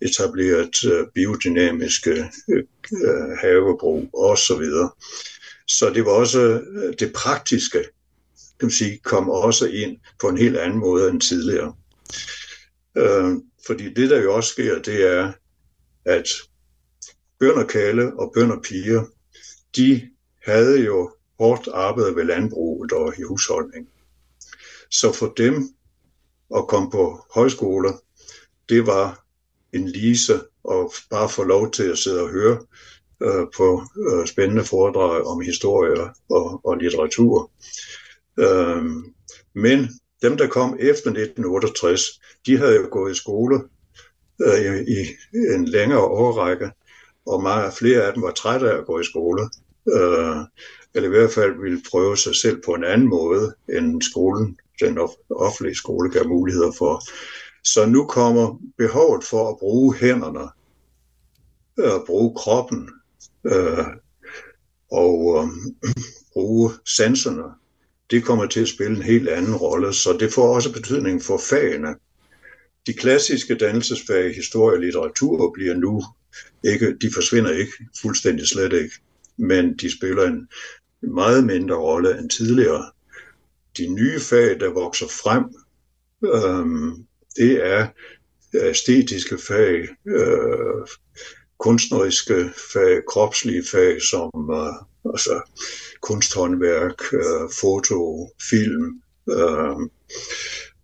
etableret øh, biodynamiske øh, øh havebrug osv. Så det var også øh, det praktiske kan man sige, kom også ind på en helt anden måde end tidligere. Øh, fordi det, der jo også sker, det er, at bønderkale og bønderpiger, de havde jo hårdt arbejdet ved landbruget og i husholdning. Så for dem at komme på højskoler, det var en lise og bare få lov til at sidde og høre øh, på øh, spændende foredrag om historie og, og litteratur. Øh, men dem, der kom efter 1968, de havde jo gået i skole øh, i en længere årrække, og meget flere af dem var trætte af at gå i skole, øh, eller i hvert fald ville prøve sig selv på en anden måde, end skolen, den offentlige skole gav muligheder for. Så nu kommer behovet for at bruge hænderne, at bruge kroppen, øh, og øh, bruge sanserne det kommer til at spille en helt anden rolle, så det får også betydning for fagene. De klassiske dannelsesfag, historie og litteratur, bliver nu ikke, de forsvinder ikke fuldstændig slet ikke, men de spiller en meget mindre rolle end tidligere. De nye fag, der vokser frem, øhm, det er øh, æstetiske fag, øh, kunstneriske fag, kropslige fag som øh, altså kunsthåndværk, øh, foto, film øh,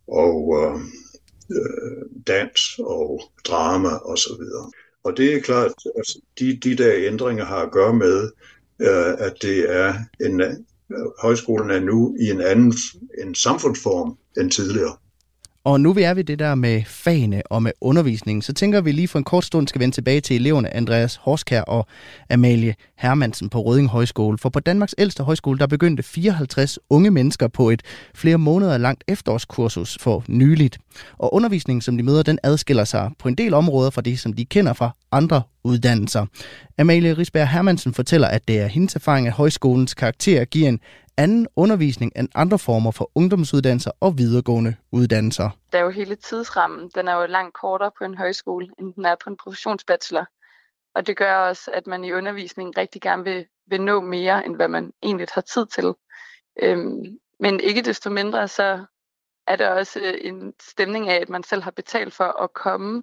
og øh, øh dans og drama osv. Og, og det er klart, at altså, de, de der ændringer har at gøre med, øh, at det er en, øh, højskolen er nu i en anden en samfundsform end tidligere. Og nu vi er ved det der med fagene og med undervisningen, så tænker vi lige for en kort stund skal vende tilbage til eleverne Andreas Horskær og Amalie Hermansen på Røding Højskole. For på Danmarks ældste højskole, der begyndte 54 unge mennesker på et flere måneder langt efterårskursus for nyligt. Og undervisningen, som de møder, den adskiller sig på en del områder fra det, som de kender fra andre uddannelser. Amalie Risberg Hermansen fortæller, at det er hendes erfaring, at højskolens karakter giver en anden undervisning end andre former for ungdomsuddannelser og videregående uddannelser. Der er jo hele tidsrammen. Den er jo langt kortere på en højskole, end den er på en professionsbachelor. Og det gør også, at man i undervisningen rigtig gerne vil, vil nå mere, end hvad man egentlig har tid til. Øhm, men ikke desto mindre, så er der også øh, en stemning af, at man selv har betalt for at komme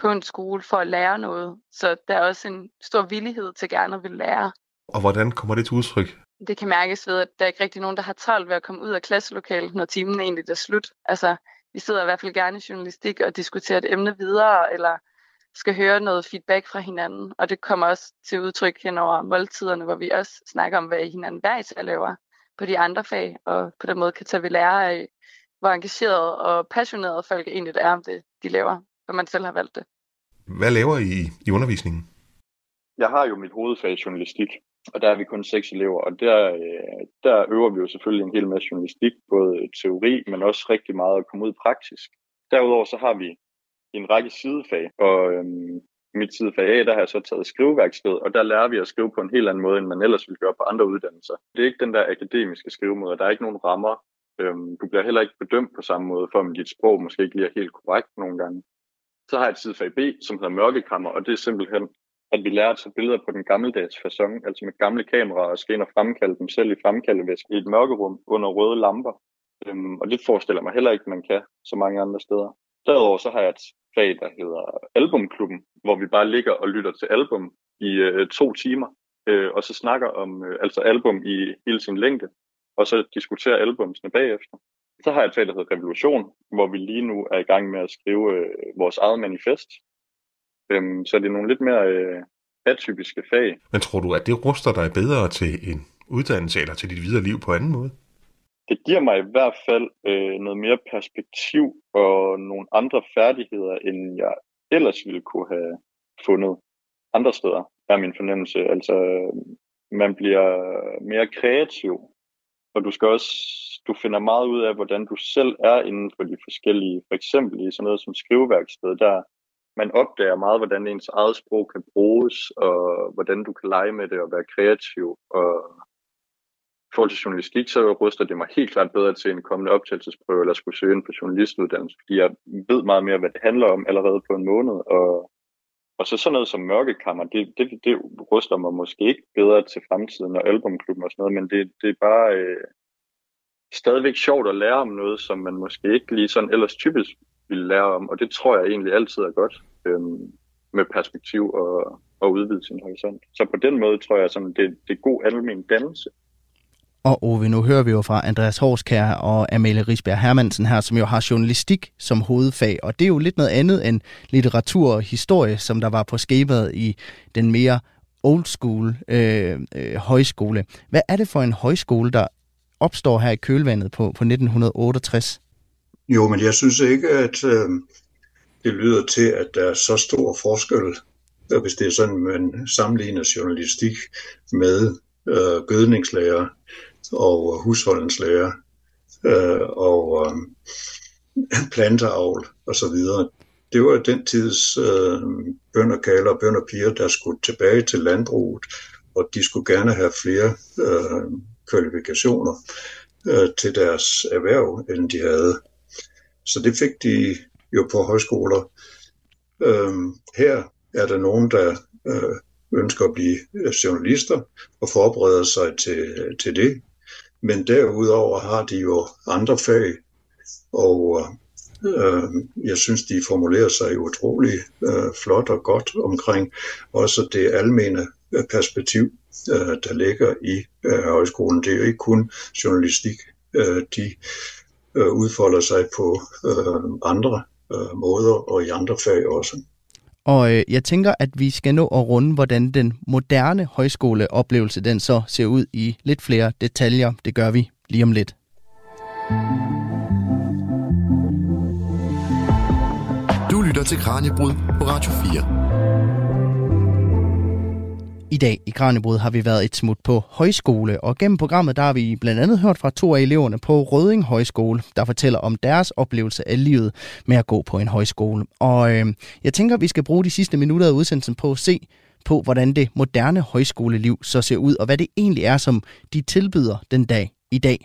på en skole for at lære noget. Så der er også en stor villighed til gerne at vil lære. Og hvordan kommer det til udtryk? Det kan mærkes ved, at der er ikke rigtig nogen, der har travlt ved at komme ud af klasselokalet, når timen egentlig er slut. Altså, vi sidder i hvert fald gerne i journalistik og diskuterer et emne videre, eller skal høre noget feedback fra hinanden. Og det kommer også til udtryk hen over måltiderne, hvor vi også snakker om, hvad hinanden hver især laver på de andre fag, og på den måde kan tage ved lære af, hvor engageret og passioneret folk egentlig er om det, de laver, hvor man selv har valgt det. Hvad laver I i undervisningen? Jeg har jo mit hovedfag journalistik, og der er vi kun seks elever, og der, øh, der øver vi jo selvfølgelig en hel masse journalistik, både teori, men også rigtig meget at komme ud praktisk. Derudover så har vi en række sidefag, og øhm, mit sidefag A, der har jeg så taget skriveværksted, og der lærer vi at skrive på en helt anden måde, end man ellers ville gøre på andre uddannelser. Det er ikke den der akademiske skrivemåde, der er ikke nogen rammer. Øhm, du bliver heller ikke bedømt på samme måde, for om dit sprog måske ikke lige er helt korrekt nogle gange. Så har jeg et sidefag B, som hedder mørkekammer, og det er simpelthen at vi lærer at tage billeder på den gammeldags façon, altså med gamle kameraer og skal ind og fremkalde dem selv i fremkaldevæske i et mørkerum under røde lamper. Øhm, og det forestiller mig heller ikke, man kan så mange andre steder. Derudover så har jeg et fag, der hedder Albumklubben, hvor vi bare ligger og lytter til album i øh, to timer, øh, og så snakker om øh, altså album i hele sin længde, og så diskuterer albumsene bagefter. Så har jeg et fag, der hedder Revolution, hvor vi lige nu er i gang med at skrive øh, vores eget manifest, Øhm, så det er nogle lidt mere øh, atypiske fag. Men tror du, at det ruster dig bedre til en uddannelse eller til dit videre liv på anden måde? Det giver mig i hvert fald øh, noget mere perspektiv og nogle andre færdigheder, end jeg ellers ville kunne have fundet andre steder, er min fornemmelse. Altså, man bliver mere kreativ, og du skal også, du finder meget ud af, hvordan du selv er inden for de forskellige, for eksempel i sådan noget som skriveværksted, der man opdager meget, hvordan ens eget sprog kan bruges, og hvordan du kan lege med det og være kreativ. Og i forhold til journalistik, så ruster det mig helt klart bedre til en kommende optagelsesprøve, eller skulle søge ind på journalistuddannelse, fordi jeg ved meget mere, hvad det handler om allerede på en måned. Og, og så sådan noget som mørkekammer, det, det, det ruster mig måske ikke bedre til fremtiden og albumklubben og sådan noget, men det, det er bare øh, stadigvæk sjovt at lære om noget, som man måske ikke lige sådan ellers typisk ville lære om, og det tror jeg egentlig altid er godt øhm, med perspektiv og, og udvide sin horisont. Så på den måde tror jeg, sådan, det, det er god almen dannelse. Og Ove, nu hører vi jo fra Andreas Horskær og Amalie Risberg Hermansen her, som jo har journalistik som hovedfag, og det er jo lidt noget andet end litteratur og historie, som der var på skemaet i den mere old school øh, øh, højskole. Hvad er det for en højskole, der opstår her i kølvandet på, på 1968? Jo, men jeg synes ikke, at øh, det lyder til, at der er så stor forskel, øh, hvis det er sådan, man sammenligner journalistik med øh, gødningslærer og husholdenslærer øh, og øh, planteavl osv. Det var den tids øh, bønderkaler og bønderpiger, der skulle tilbage til landbruget, og de skulle gerne have flere øh, kvalifikationer øh, til deres erhverv, end de havde. Så det fik de jo på højskoler. Øh, her er der nogen, der øh, ønsker at blive journalister og forbereder sig til, til det. Men derudover har de jo andre fag, og Øh, jeg synes, de formulerer sig utrolig øh, flot og godt omkring også det almene øh, perspektiv, øh, der ligger i øh, højskolen. Det er jo ikke kun journalistik. Øh, de øh, udfolder sig på øh, andre øh, måder og i andre fag også. Og øh, jeg tænker, at vi skal nå at runde, hvordan den moderne højskoleoplevelse den så ser ud i lidt flere detaljer. Det gør vi lige om lidt. Du lytter til Kranjebrud på Radio 4. I dag i Kranjebrud har vi været et smut på højskole, og gennem programmet der har vi blandt andet hørt fra to af eleverne på Røding Højskole, der fortæller om deres oplevelse af livet med at gå på en højskole. Og øh, jeg tænker, at vi skal bruge de sidste minutter af udsendelsen på at se på, hvordan det moderne højskoleliv så ser ud, og hvad det egentlig er, som de tilbyder den dag i dag.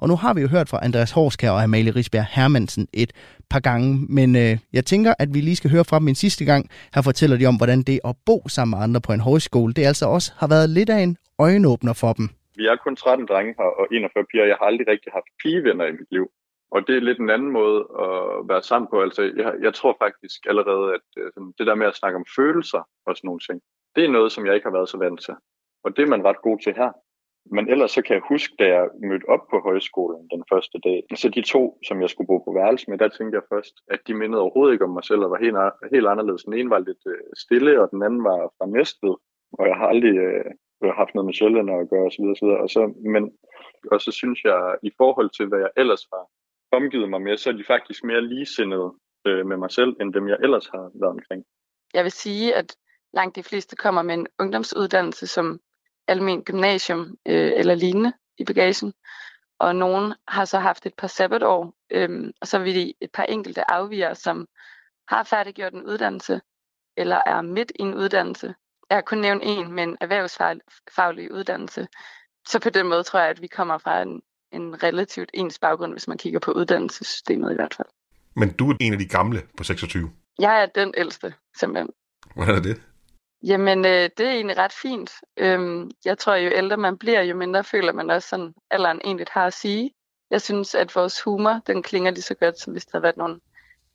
Og nu har vi jo hørt fra Andreas Horskær og Amalie Risbjerg Hermansen et par gange, men øh, jeg tænker, at vi lige skal høre fra dem en sidste gang. Her fortæller de om, hvordan det at bo sammen med andre på en højskole, det altså også har været lidt af en øjenåbner for dem. Vi er kun 13 drenge her og 41 piger. Jeg har aldrig rigtig haft pigevenner i mit liv. Og det er lidt en anden måde at være sammen på. Altså, jeg, jeg tror faktisk allerede, at øh, det der med at snakke om følelser og sådan nogle ting, det er noget, som jeg ikke har været så vant til. Og det er man ret god til her. Men ellers så kan jeg huske, da jeg mødte op på højskolen den første dag, så de to, som jeg skulle bo på værelse med, der tænkte jeg først, at de mindede overhovedet ikke om mig selv og var helt, helt anderledes. Den ene var lidt øh, stille, og den anden var fra Næstved, og jeg har aldrig øh, haft noget med sjællænder at gøre osv. osv. Og, så, men, og så synes jeg, i forhold til, hvad jeg ellers har omgivet mig med, så er de faktisk mere ligesindede øh, med mig selv, end dem jeg ellers har været omkring. Jeg vil sige, at langt de fleste kommer med en ungdomsuddannelse, som almen gymnasium øh, eller lignende i bagagen. Og nogen har så haft et par sabbatår, øh, og så vil de et par enkelte afviger, som har færdiggjort en uddannelse, eller er midt i en uddannelse. Jeg har kun nævnt en med en erhvervsfaglig uddannelse. Så på den måde tror jeg, at vi kommer fra en, en relativt ens baggrund, hvis man kigger på uddannelsessystemet i hvert fald. Men du er en af de gamle på 26. Jeg er den ældste, simpelthen. Hvordan er det? Jamen, øh, det er egentlig ret fint. Øhm, jeg tror, jo ældre man bliver, jo mindre føler man også, sådan alderen egentlig har at sige. Jeg synes, at vores humor, den klinger lige så godt, som hvis der havde været nogle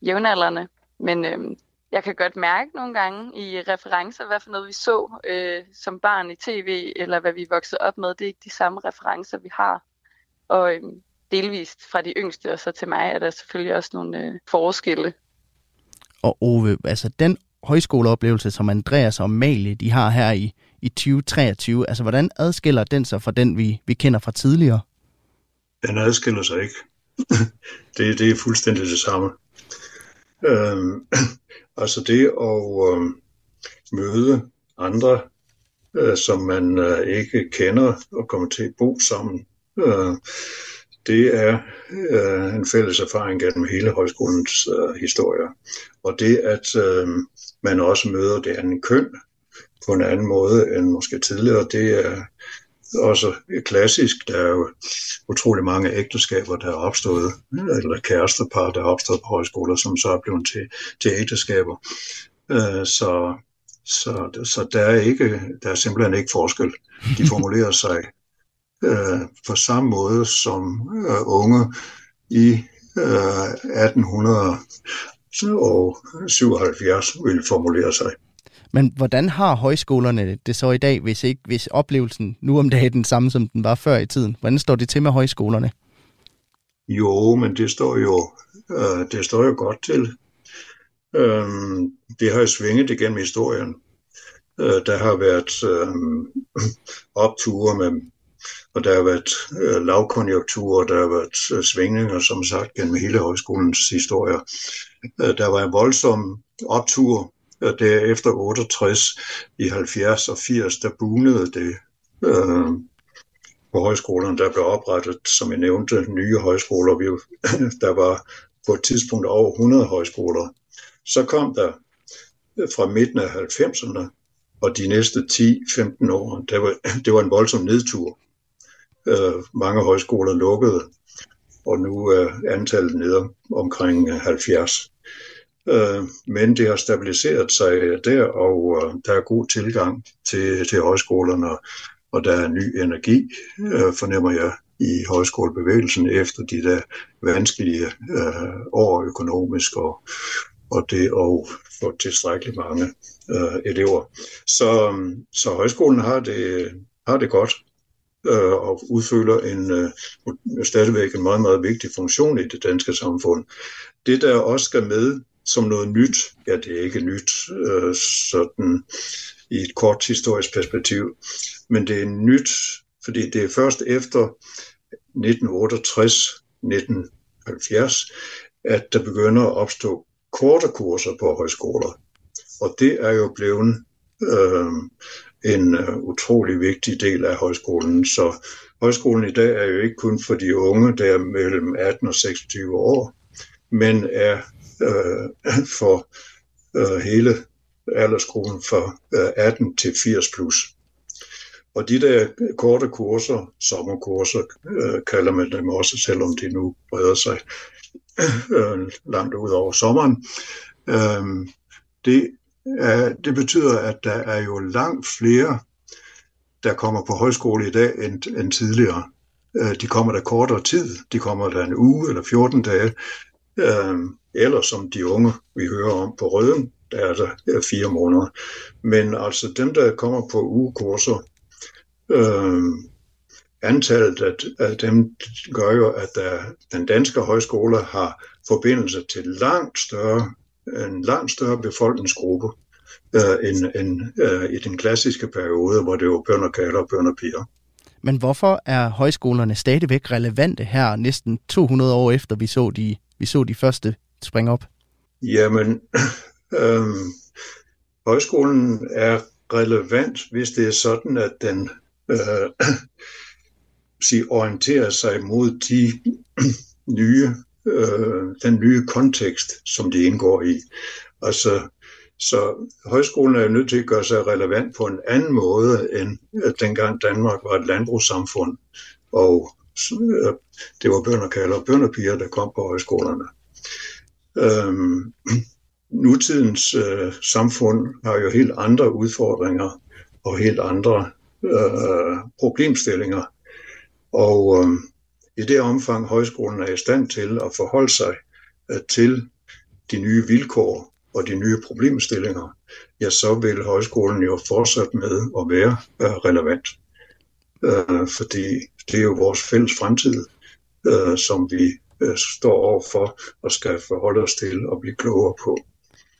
jævnaldrende. Men øhm, jeg kan godt mærke nogle gange i referencer, hvad for noget vi så øh, som barn i tv, eller hvad vi voksede op med. Det er ikke de samme referencer, vi har. Og øhm, delvist fra de yngste og så til mig, er der selvfølgelig også nogle øh, forskelle. Og Ove, altså den højskoleoplevelse, som Andreas og Malie de har her i, i 2023. Altså, hvordan adskiller den sig fra den, vi, vi kender fra tidligere? Den adskiller sig ikke. det, det er fuldstændig det samme. Øhm, altså det at øhm, møde andre, øh, som man øh, ikke kender og kommer til at bo sammen, øh, det er øh, en fælles erfaring gennem hele højskolens øh, historie. Og det, at øh, man også møder det andet køn på en anden måde end måske tidligere, det er også klassisk. Der er jo utrolig mange ægteskaber, der er opstået, eller kærestepar, der er opstået på højskoler, som så er blevet til, til ægteskaber. Øh, så, så, så der er ikke, der er simpelthen ikke forskel. De formulerer sig øh, på samme måde som øh, unge i øh, 1877 ville formulere sig. Men hvordan har højskolerne det så i dag, hvis ikke hvis oplevelsen nu om dagen er den samme, som den var før i tiden? Hvordan står det til med højskolerne? Jo, men det står jo, øh, det står jo godt til. Øh, det har jo svinget igennem historien. Øh, der har været øh, opture med og der har været øh, lavkonjunkturer, der har været øh, svingninger, som sagt, gennem hele højskolens historie. Øh, der var en voldsom optur øh, derefter 68, i 70 og 80, der bunede det øh, på højskolerne, der blev oprettet, som jeg nævnte, nye højskoler. Vi, der var på et tidspunkt over 100 højskoler. Så kom der øh, fra midten af 90'erne og de næste 10-15 år, der var, det var en voldsom nedtur. Øh, mange højskoler lukkede, og nu er antallet nede omkring 70. Øh, men det har stabiliseret sig der, og øh, der er god tilgang til, til højskolerne, og der er ny energi, øh, fornemmer jeg, i højskolebevægelsen efter de der vanskelige øh, år økonomisk og, og det at få tilstrækkeligt mange øh, elever. Så, så højskolen har det, har det godt øh, og udfylder en øh, stadigvæk en meget, meget vigtig funktion i det danske samfund. Det, der også skal med som noget nyt, ja, det er ikke nyt øh, sådan i et kort historisk perspektiv, men det er nyt, fordi det er først efter 1968-1970, at der begynder at opstå korte kurser på højskoler. Og det er jo blevet øh, en øh, utrolig vigtig del af højskolen. Så højskolen i dag er jo ikke kun for de unge, der er mellem 18 og 26 år, men er øh, for øh, hele aldersgruppen fra øh, 18 til 80 plus. Og de der korte kurser, sommerkurser, øh, kalder man dem også, selvom de nu breder sig øh, langt ud over sommeren. Øh, det, Øh, det betyder, at der er jo langt flere, der kommer på højskole i dag end, end tidligere. Øh, de kommer der kortere tid, de kommer der en uge eller 14 dage, øh, eller som de unge, vi hører om på Røden, der er der fire måneder. Men altså dem, der kommer på ugekurser, øh, antallet af, af dem gør jo, at der, den danske højskole har forbindelse til langt større, en langt større befolkningsgruppe øh, end, end øh, i den klassiske periode, hvor det var bønder kalder og bønder piger. Men hvorfor er højskolerne stadigvæk relevante her næsten 200 år efter vi så de, vi så de første springe op? Jamen, øh, højskolen er relevant, hvis det er sådan, at den øh, sige, orienterer sig mod de nye, øh, den nye kontekst, som de indgår i. Altså, så højskolen er jo nødt til at gøre sig relevant på en anden måde, end at dengang Danmark var et landbrugssamfund, og øh, det var bønderkaller og bønderpiger, der kom på højskolerne. Øhm, nutidens øh, samfund har jo helt andre udfordringer og helt andre øh, problemstillinger. Og øh, i det omfang højskolen er i stand til at forholde sig øh, til de nye vilkår og de nye problemstillinger, ja, så vil højskolen jo fortsætte med at være øh, relevant. Øh, fordi det er jo vores fælles fremtid, som vi står står overfor og skal forholde os til og blive klogere på.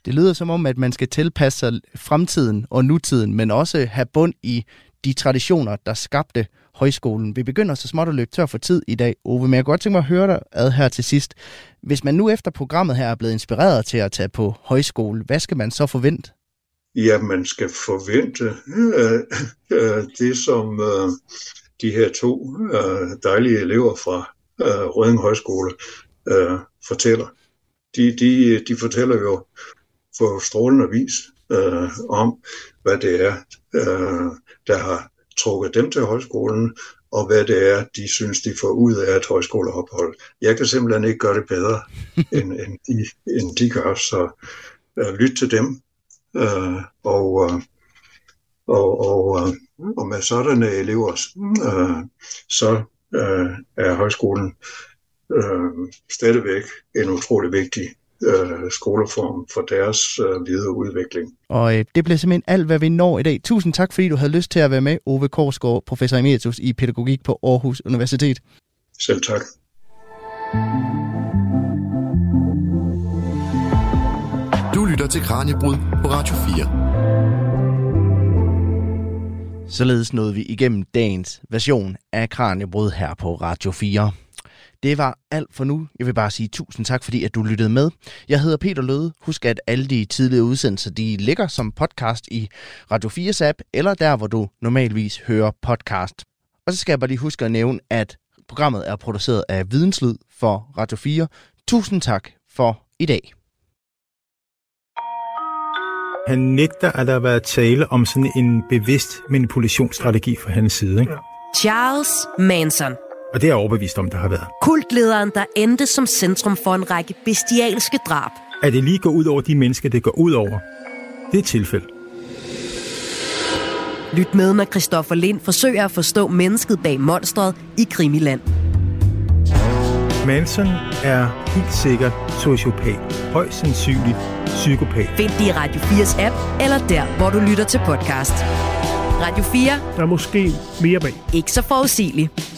Det lyder som om, at man skal tilpasse sig fremtiden og nutiden, men også have bund i de traditioner, der skabte højskolen. Vi begynder så småt at løbe tør for tid i dag, Ove, men jeg kunne godt tænke mig at høre dig ad her til sidst. Hvis man nu efter programmet her er blevet inspireret til at tage på højskole, hvad skal man så forvente? Ja, man skal forvente øh, øh, det, som øh, de her to øh, dejlige elever fra øh, Røding Højskole øh, fortæller. De, de, de fortæller jo på strålende vis øh, om, hvad det er, øh, der har trukket dem til højskolen, og hvad det er, de synes, de får ud af et højskoleophold. Jeg kan simpelthen ikke gøre det bedre, end, end, de, end de gør, så øh, lyt til dem. Øh, og, øh, og, og, øh, og med sådanne elever, øh, så øh, er højskolen øh, stadigvæk en utrolig vigtig øh, skoleform for deres øh, videre udvikling. Og øh, det bliver simpelthen alt, hvad vi når i dag. Tusind tak, fordi du havde lyst til at være med, Ove Korsgaard, professor emeritus i pædagogik på Aarhus Universitet. Selv tak. Du lytter til Kranjebrud på Radio 4. Således nåede vi igennem dagens version af Kranjebrud her på Radio 4. Det var alt for nu. Jeg vil bare sige tusind tak, fordi at du lyttede med. Jeg hedder Peter Løde. Husk, at alle de tidligere udsendelser, de ligger som podcast i Radio 4's app, eller der, hvor du normalvis hører podcast. Og så skal jeg bare lige huske at nævne, at programmet er produceret af Videnslyd for Radio 4. Tusind tak for i dag. Han nægter, at der har været tale om sådan en bevidst manipulationsstrategi fra hans side. Ikke? Charles Manson. Og det er jeg overbevist om, der har været. Kultlederen, der endte som centrum for en række bestialske drab. At det lige går ud over de mennesker, det går ud over, det er et tilfælde. Lyt med, når Christoffer Lind forsøger at forstå mennesket bag monstret i Krimiland. Manson er helt sikkert sociopat. Højst sandsynligt psykopat. Find det i Radio 4's app, eller der, hvor du lytter til podcast. Radio 4. Der er måske mere bag. Ikke så forudsigeligt.